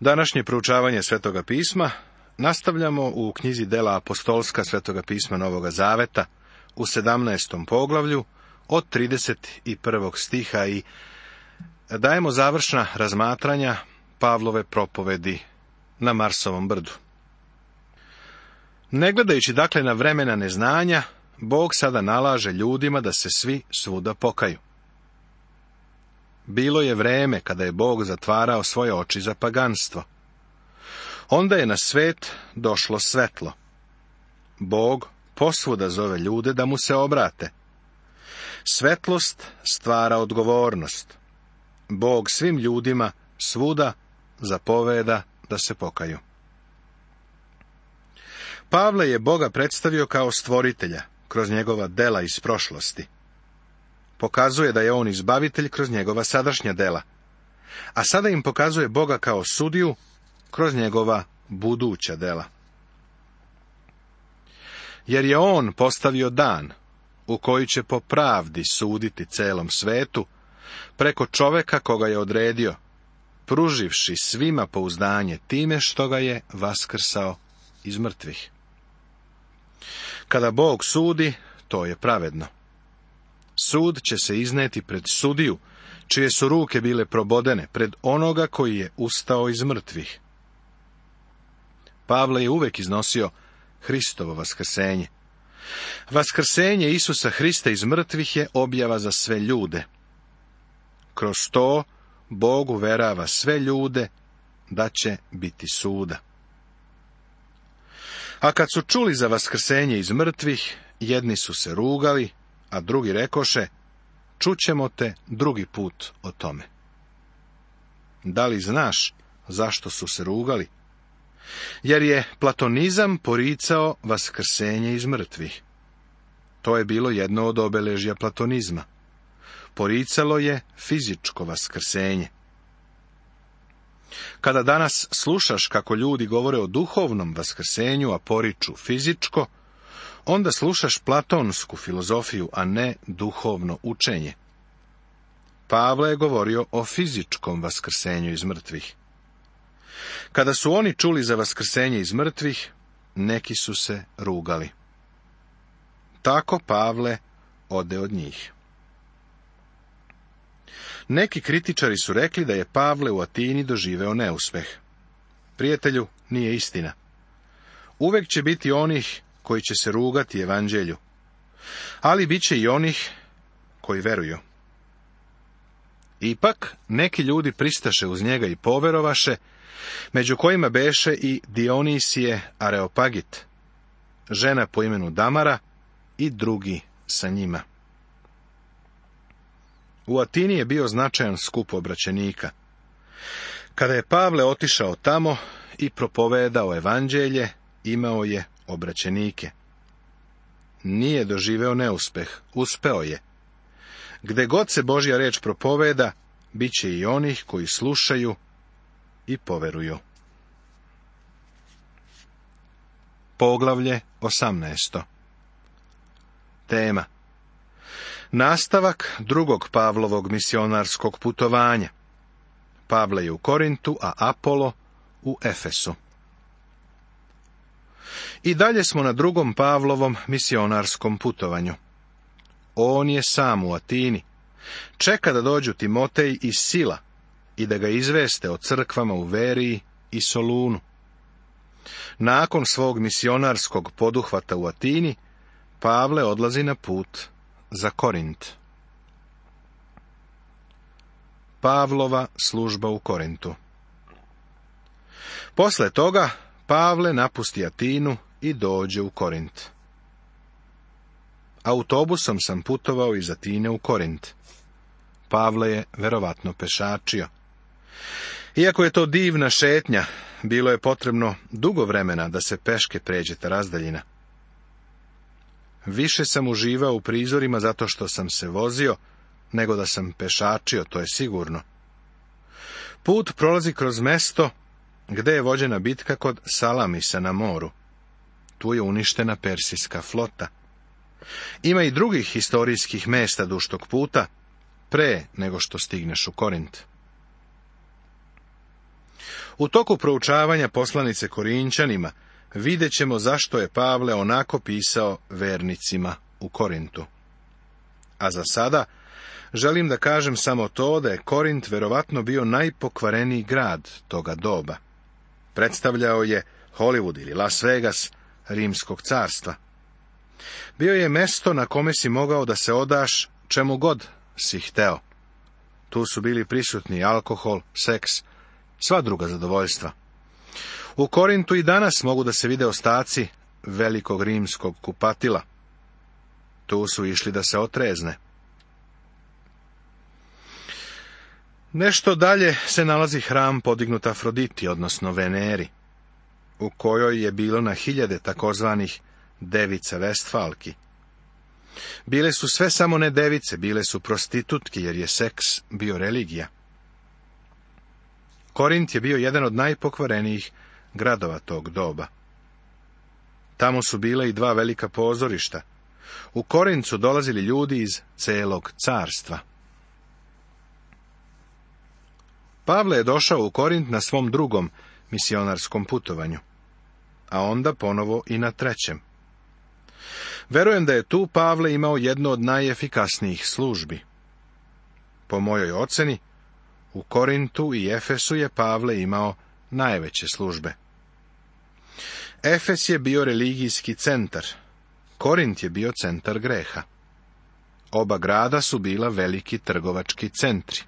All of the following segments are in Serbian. Današnje proučavanje Svetoga pisma nastavljamo u knjizi dela apostolska Svetoga pisma Novoga Zaveta u 17. poglavlju od 31. stiha i dajemo završna razmatranja Pavlove propovedi na Marsovom brdu. Ne gledajući dakle na vremena neznanja, Bog sada nalaže ljudima da se svi svuda pokaju bilo je vreme kada je Bog zatvarao svoje oči za paganstvo. Onda je na svet došlo svetlo. Bog posvuda zove ljude da mu se obrate. Svetlost stvara odgovornost. Bog svim ljudima svuda zapoveda da se pokaju. Pavle je Boga predstavio kao stvoritelja kroz njegova dela iz prošlosti pokazuje da je on izbavitelj kroz njegova sadašnja dela, a sada im pokazuje Boga kao sudiju kroz njegova buduća dela. Jer je on postavio dan u koji će po pravdi suditi celom svetu, preko čoveka koga je odredio, pruživši svima pouzdanje time što ga je vaskrsao iz mrtvih. Kada Bog sudi, to je pravedno. Sud će se izneti pred sudiju, čije su ruke bile probodene pred onoga koji je ustao iz mrtvih. Pavle je uvek iznosio Hristovo vaskrsenje. Vaskrsenje Isusa Hrista iz mrtvih je objava za sve ljude. Kroz to Bog uverava sve ljude da će biti suda. A kad su čuli za vaskrsenje iz mrtvih, jedni su se rugali, a drugi rekoše, čućemo te drugi put o tome. Da li znaš zašto su se rugali? Jer je platonizam poricao vaskrsenje iz mrtvih. To je bilo jedno od obeležja platonizma. Poricalo je fizičko vaskrsenje. Kada danas slušaš kako ljudi govore o duhovnom vaskrsenju, a poriču fizičko, onda slušaš platonsku filozofiju, a ne duhovno učenje. Pavle je govorio o fizičkom vaskrsenju iz mrtvih. Kada su oni čuli za vaskrsenje iz mrtvih, neki su se rugali. Tako Pavle ode od njih. Neki kritičari su rekli da je Pavle u Atini doživeo neuspeh. Prijatelju, nije istina. Uvek će biti onih koji će se rugati evanđelju, ali bit će i onih koji veruju. Ipak, neki ljudi pristaše uz njega i poverovaše, među kojima beše i Dionisije Areopagit, žena po imenu Damara i drugi sa njima. U Atini je bio značajan skup obraćenika. Kada je Pavle otišao tamo i propovedao evanđelje, imao je obraćenike. Nije doživeo neuspeh, uspeo je. Gde god se Božja reč propoveda, bit će i onih koji slušaju i poveruju. Poglavlje 18. Tema Nastavak drugog Pavlovog misionarskog putovanja. Pavle je u Korintu, a Apolo u Efesu. I dalje smo na drugom Pavlovom misionarskom putovanju. On je sam u Atini. Čeka da dođu Timotej i Sila i da ga izveste o crkvama u Veriji i Solunu. Nakon svog misionarskog poduhvata u Atini, Pavle odlazi na put za Korint. Pavlova služba u Korintu. Posle toga Pavle napusti Atinu i dođe u Korint. Autobusom sam putovao iz Atine u Korint. Pavle je verovatno pešačio. Iako je to divna šetnja, bilo je potrebno dugo vremena da se peške pređe ta razdaljina. Više sam uživao u prizorima zato što sam se vozio, nego da sam pešačio, to je sigurno. Put prolazi kroz mesto gde je vođena bitka kod Salamisa na moru. Tu je uništena persijska flota. Ima i drugih historijskih mesta duštog puta, pre nego što stigneš u Korint. U toku proučavanja poslanice Korinčanima vidjet ćemo zašto je Pavle onako pisao vernicima u Korintu. A za sada želim da kažem samo to da je Korint verovatno bio najpokvareniji grad toga doba. Predstavljao je Hollywood ili Las Vegas rimskog carstva. Bio je mesto na kome si mogao da se odaš čemu god si hteo. Tu su bili prisutni alkohol, seks, sva druga zadovoljstva. U Korintu i danas mogu da se vide ostaci velikog rimskog kupatila. Tu su išli da se otrezne. Nešto dalje se nalazi hram podignut Afroditi, odnosno Veneri, u kojoj je bilo na hiljade takozvanih device Vestfalki. Bile su sve samo ne device, bile su prostitutki, jer je seks bio religija. Korint je bio jedan od najpokvarenijih gradova tog doba. Tamo su bile i dva velika pozorišta. U Korincu dolazili ljudi iz celog carstva. Pavle je došao u Korint na svom drugom misionarskom putovanju, a onda ponovo i na trećem. Verujem da je tu Pavle imao jednu od najefikasnijih službi. Po mojoj oceni, u Korintu i Efesu je Pavle imao najveće službe. Efes je bio religijski centar, Korint je bio centar greha. Oba grada su bila veliki trgovački centri.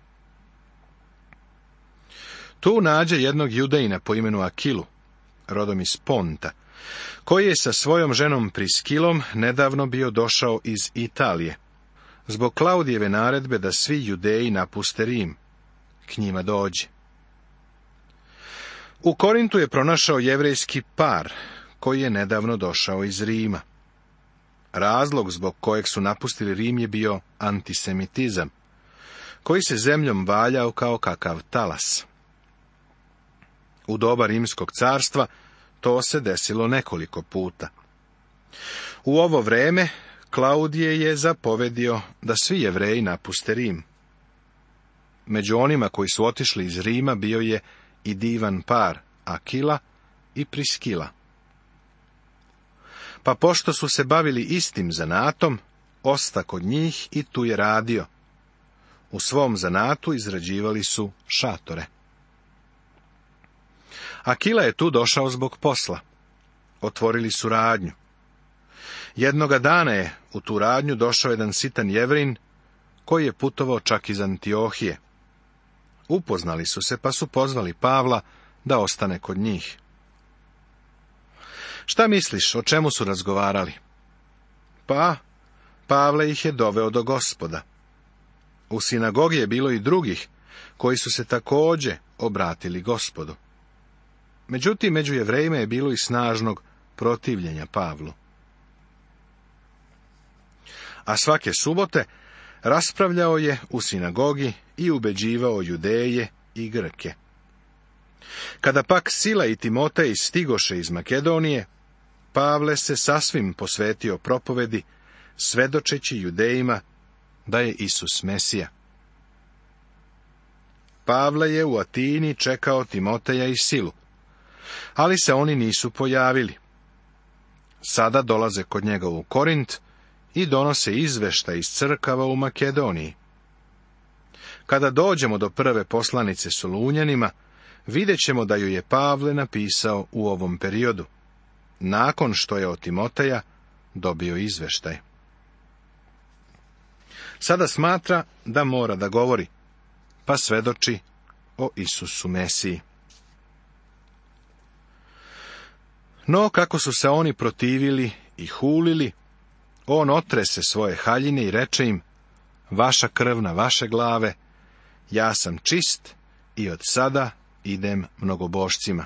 Tu nađe jednog judejna po imenu Akilu, rodom iz Ponta, koji je sa svojom ženom Priskilom nedavno bio došao iz Italije, zbog Klaudijeve naredbe da svi judeji napuste Rim. K njima dođe. U Korintu je pronašao jevrejski par, koji je nedavno došao iz Rima. Razlog zbog kojeg su napustili Rim je bio antisemitizam, koji se zemljom valjao kao kakav talas u doba Rimskog carstva, to se desilo nekoliko puta. U ovo vreme Klaudije je zapovedio da svi jevreji napuste Rim. Među onima koji su otišli iz Rima bio je i divan par Akila i Priskila. Pa pošto su se bavili istim zanatom, osta kod njih i tu je radio. U svom zanatu izrađivali su šatore. Akila je tu došao zbog posla. Otvorili su radnju. Jednoga dana je u tu radnju došao jedan sitan jevrin, koji je putovao čak iz Antiohije. Upoznali su se, pa su pozvali Pavla da ostane kod njih. Šta misliš, o čemu su razgovarali? Pa, Pavle ih je doveo do gospoda. U sinagogi je bilo i drugih, koji su se također obratili gospodu. Međutim, među vrijeme je bilo i snažnog protivljenja Pavlu. A svake subote raspravljao je u sinagogi i ubeđivao judeje i grke. Kada pak Sila i Timotej stigoše iz Makedonije, Pavle se sasvim posvetio propovedi, svedočeći judejima da je Isus Mesija. Pavle je u Atini čekao Timoteja i Silu ali se oni nisu pojavili. Sada dolaze kod njega u Korint i donose izvešta iz crkava u Makedoniji. Kada dođemo do prve poslanice Solunjanima, vidjet ćemo da ju je Pavle napisao u ovom periodu, nakon što je od Timoteja dobio izveštaj. Sada smatra da mora da govori, pa svedoči o Isusu Mesiji. No, kako su se oni protivili i hulili, on otrese svoje haljine i reče im, vaša krv na vaše glave, ja sam čist i od sada idem mnogobošcima.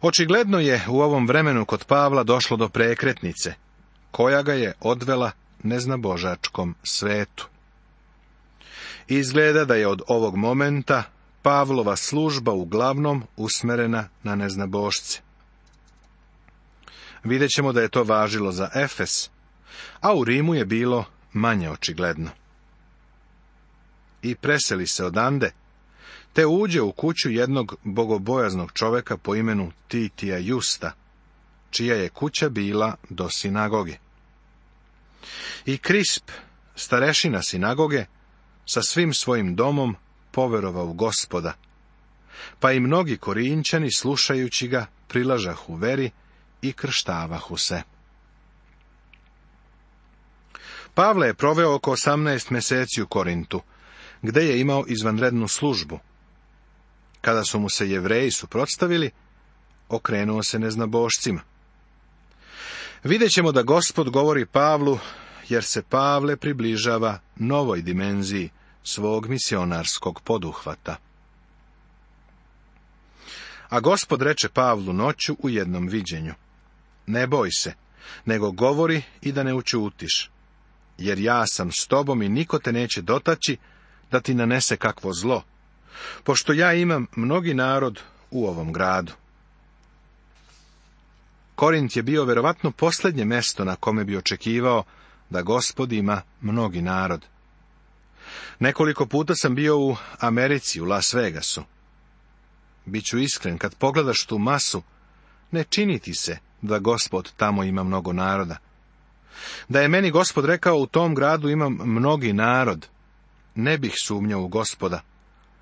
Očigledno je u ovom vremenu kod Pavla došlo do prekretnice, koja ga je odvela neznabožačkom svetu. Izgleda da je od ovog momenta Pavlova služba uglavnom usmerena na neznabošce. Vidjet ćemo da je to važilo za Efes, a u Rimu je bilo manje očigledno. I preseli se odande, te uđe u kuću jednog bogobojaznog čoveka po imenu Titija Justa, čija je kuća bila do sinagoge. I Krisp, starešina sinagoge, sa svim svojim domom poverovao u gospoda. Pa i mnogi korinčani, slušajući ga, prilažahu veri i krštavahu se. Pavle je proveo oko osamnaest meseci u Korintu, gde je imao izvanrednu službu. Kada su mu se jevreji suprotstavili, okrenuo se neznabošcima. Vidjet ćemo da gospod govori Pavlu, jer se Pavle približava novoj dimenziji – svog misionarskog poduhvata. A gospod reče Pavlu noću u jednom viđenju. Ne boj se, nego govori i da ne učutiš, jer ja sam s tobom i niko te neće dotaći da ti nanese kakvo zlo, pošto ja imam mnogi narod u ovom gradu. Korint je bio verovatno posljednje mesto na kome bi očekivao da gospod ima mnogi narod. Nekoliko puta sam bio u Americi, u Las Vegasu. Biću iskren, kad pogledaš tu masu, ne čini ti se da gospod tamo ima mnogo naroda. Da je meni gospod rekao u tom gradu imam mnogi narod, ne bih sumnjao u gospoda,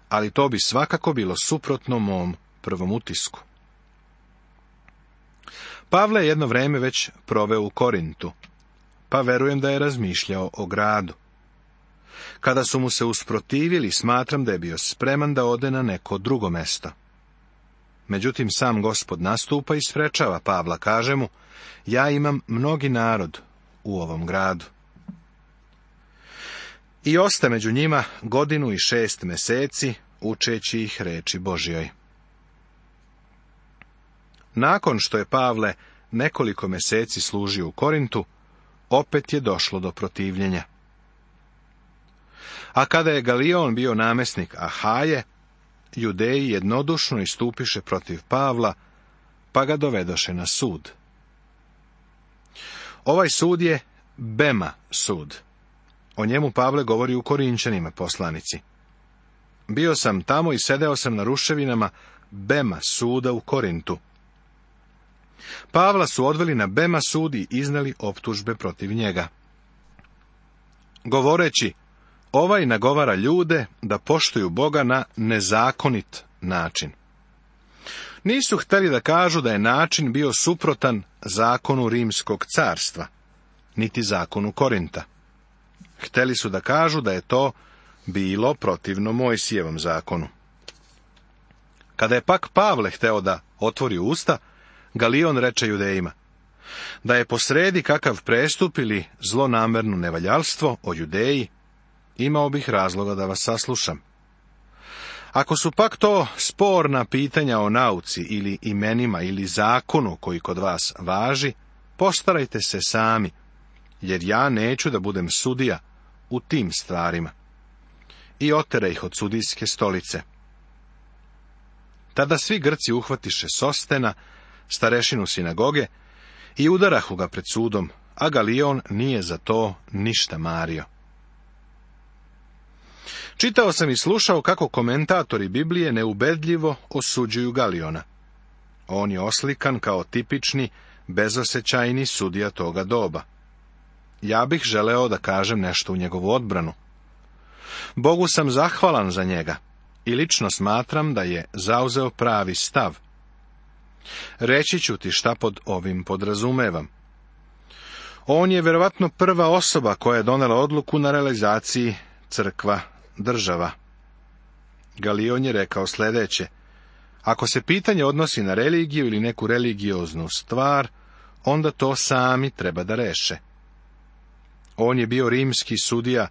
ali to bi svakako bilo suprotno mom prvom utisku. Pavle je jedno vrijeme već proveo u Korintu, pa verujem da je razmišljao o gradu. Kada su mu se usprotivili, smatram da je bio spreman da ode na neko drugo mesto. Međutim, sam gospod nastupa i sprečava Pavla, kaže mu, ja imam mnogi narod u ovom gradu. I osta među njima godinu i šest meseci, učeći ih reči Božjoj. Nakon što je Pavle nekoliko meseci služio u Korintu, opet je došlo do protivljenja. A kada je Galion bio namesnik Ahaje, judeji jednodušno istupiše protiv Pavla, pa ga dovedoše na sud. Ovaj sud je Bema sud. O njemu Pavle govori u Korinčanima poslanici. Bio sam tamo i sedeo sam na ruševinama Bema suda u Korintu. Pavla su odveli na Bema sud i iznali optužbe protiv njega. Govoreći, Ovaj nagovara ljude da poštuju Boga na nezakonit način. Nisu hteli da kažu da je način bio suprotan zakonu Rimskog carstva, niti zakonu Korinta. Htjeli su da kažu da je to bilo protivno Mojsijevom zakonu. Kada je pak Pavle hteo da otvori usta, Galion reče judejima, da je posredi kakav prestup ili zlonamerno nevaljalstvo o judeji, imao bih razloga da vas saslušam. Ako su pak to sporna pitanja o nauci ili imenima ili zakonu koji kod vas važi, postarajte se sami, jer ja neću da budem sudija u tim stvarima. I otere ih od sudijske stolice. Tada svi Grci uhvatiše Sostena, starešinu sinagoge, i udarahu ga pred sudom, a Galion nije za to ništa mario. Čitao sam i slušao kako komentatori Biblije neubedljivo osuđuju Galiona. On je oslikan kao tipični, bezosećajni sudija toga doba. Ja bih želeo da kažem nešto u njegovu odbranu. Bogu sam zahvalan za njega i lično smatram da je zauzeo pravi stav. Reći ću ti šta pod ovim podrazumevam. On je verovatno prva osoba koja je donela odluku na realizaciji crkva država. Galion je rekao sljedeće. Ako se pitanje odnosi na religiju ili neku religioznu stvar, onda to sami treba da reše. On je bio rimski sudija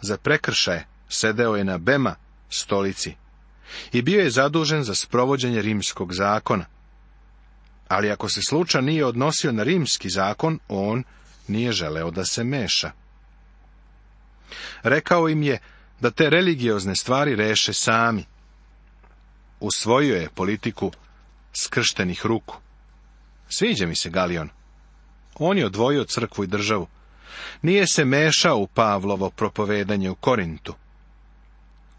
za prekršaje, sedeo je na Bema, stolici, i bio je zadužen za sprovođenje rimskog zakona. Ali ako se slučaj nije odnosio na rimski zakon, on nije želeo da se meša. Rekao im je da te religiozne stvari reše sami. Usvojio je politiku skrštenih ruku. Sviđa mi se Galion. On je odvojio crkvu i državu. Nije se mešao u Pavlovo propovedanje u Korintu.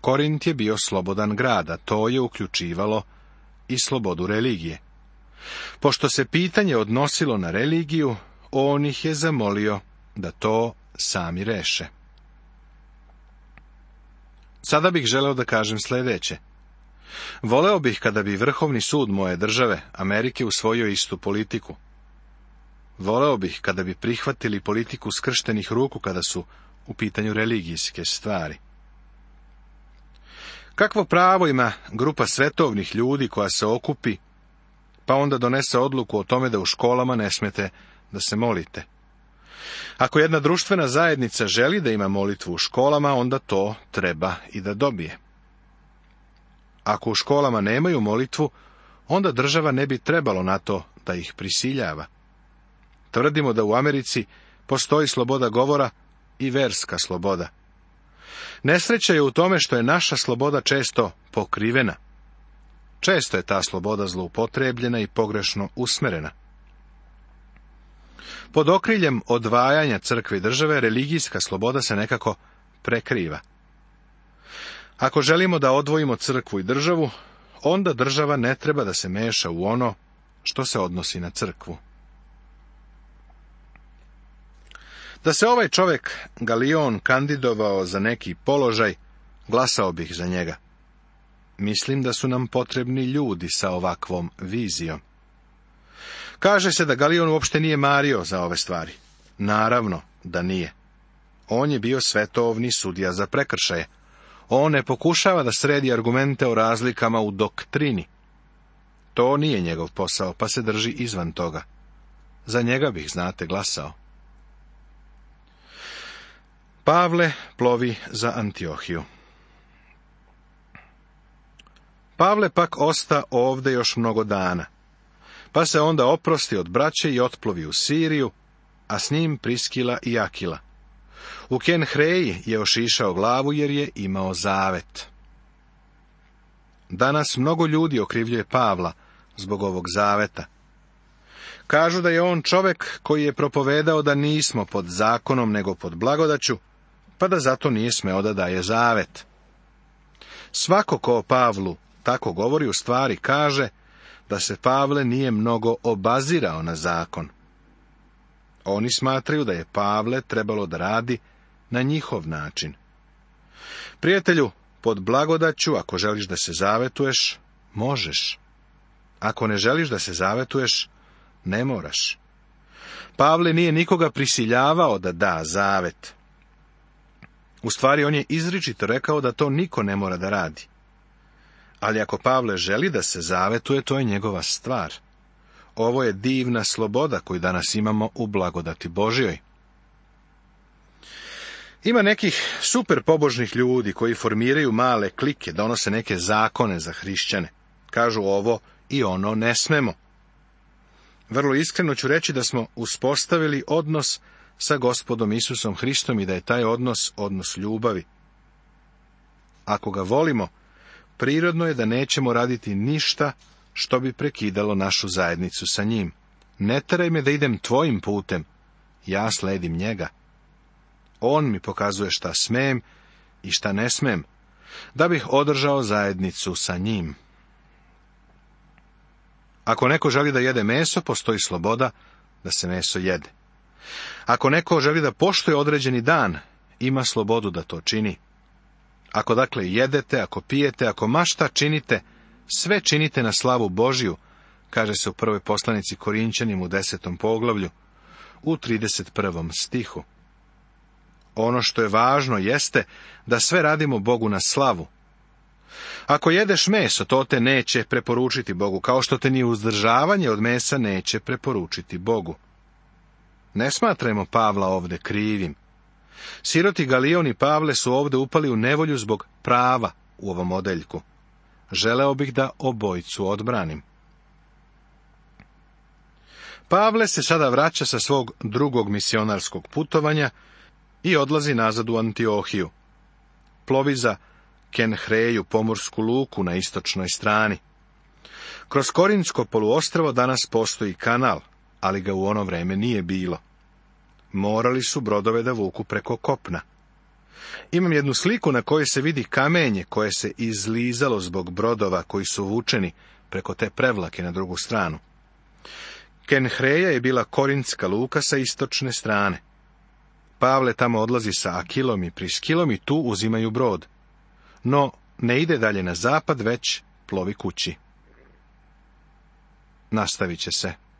Korint je bio slobodan grad, a to je uključivalo i slobodu religije. Pošto se pitanje odnosilo na religiju, on ih je zamolio da to sami reše. Sada bih želeo da kažem sljedeće. Voleo bih kada bi Vrhovni sud moje države, Amerike, usvojio istu politiku. Voleo bih kada bi prihvatili politiku skrštenih ruku kada su u pitanju religijske stvari. Kakvo pravo ima grupa svetovnih ljudi koja se okupi, pa onda donese odluku o tome da u školama ne smete da se molite? Ako jedna društvena zajednica želi da ima molitvu u školama, onda to treba i da dobije. Ako u školama nemaju molitvu, onda država ne bi trebalo na to da ih prisiljava. Tvrdimo da u Americi postoji sloboda govora i verska sloboda. Nesreća je u tome što je naša sloboda često pokrivena. Često je ta sloboda zloupotrebljena i pogrešno usmerena. Pod okriljem odvajanja crkve i države religijska sloboda se nekako prekriva. Ako želimo da odvojimo crkvu i državu, onda država ne treba da se meša u ono što se odnosi na crkvu. Da se ovaj čovjek Galion kandidovao za neki položaj, glasao bih za njega. Mislim da su nam potrebni ljudi sa ovakvom vizijom. Kaže se da Galion uopšte nije mario za ove stvari. Naravno da nije. On je bio svetovni sudija za prekršaje. On ne pokušava da sredi argumente o razlikama u doktrini. To nije njegov posao, pa se drži izvan toga. Za njega bih, znate, glasao. Pavle plovi za Antiohiju. Pavle pak osta ovde još mnogo dana. Pa se onda oprosti od braće i otplovi u Siriju, a s njim Priskila i Akila. U Kenhreji je ošišao glavu jer je imao zavet. Danas mnogo ljudi okrivljuje Pavla zbog ovog zaveta. Kažu da je on čovek koji je propovedao da nismo pod zakonom nego pod blagodaću, pa da zato nije smeo da daje zavet. Svako ko o Pavlu tako govori u stvari kaže da se Pavle nije mnogo obazirao na zakon. Oni smatraju da je Pavle trebalo da radi na njihov način. Prijatelju, pod blagodaću, ako želiš da se zavetuješ, možeš. Ako ne želiš da se zavetuješ, ne moraš. Pavle nije nikoga prisiljavao da da zavet. U stvari, on je izričito rekao da to niko ne mora da radi. Ali ako Pavle želi da se zavetuje, to je njegova stvar. Ovo je divna sloboda koju danas imamo u blagodati Božjoj. Ima nekih super pobožnih ljudi koji formiraju male klike, donose neke zakone za hrišćane. Kažu ovo i ono ne smemo. Vrlo iskreno ću reći da smo uspostavili odnos sa gospodom Isusom Hristom i da je taj odnos odnos ljubavi. Ako ga volimo, prirodno je da nećemo raditi ništa što bi prekidalo našu zajednicu sa njim. Ne teraj me da idem tvojim putem, ja sledim njega. On mi pokazuje šta smem i šta ne smem, da bih održao zajednicu sa njim. Ako neko želi da jede meso, postoji sloboda da se meso jede. Ako neko želi da poštuje određeni dan, ima slobodu da to čini. Ako dakle jedete, ako pijete, ako mašta činite, sve činite na slavu Božju, kaže se u prvoj poslanici Korinčanim u desetom poglavlju, u 31. stihu. Ono što je važno jeste da sve radimo Bogu na slavu. Ako jedeš meso, to te neće preporučiti Bogu, kao što te ni uzdržavanje od mesa neće preporučiti Bogu. Ne smatrajmo Pavla ovde krivim. Siroti Galion i Pavle su ovdje upali u nevolju zbog prava u ovom odeljku. Želeo bih da obojcu odbranim. Pavle se sada vraća sa svog drugog misionarskog putovanja i odlazi nazad u Antiohiju. Plovi za Kenhreju, pomorsku luku na istočnoj strani. Kroz Korinsko poluostravo danas postoji kanal, ali ga u ono vreme nije bilo morali su brodove da vuku preko kopna. Imam jednu sliku na kojoj se vidi kamenje koje se izlizalo zbog brodova koji su vučeni preko te prevlake na drugu stranu. Kenhreja je bila korinska luka sa istočne strane. Pavle tamo odlazi sa Akilom i Priskilom i tu uzimaju brod. No, ne ide dalje na zapad, već plovi kući. Nastavit će se.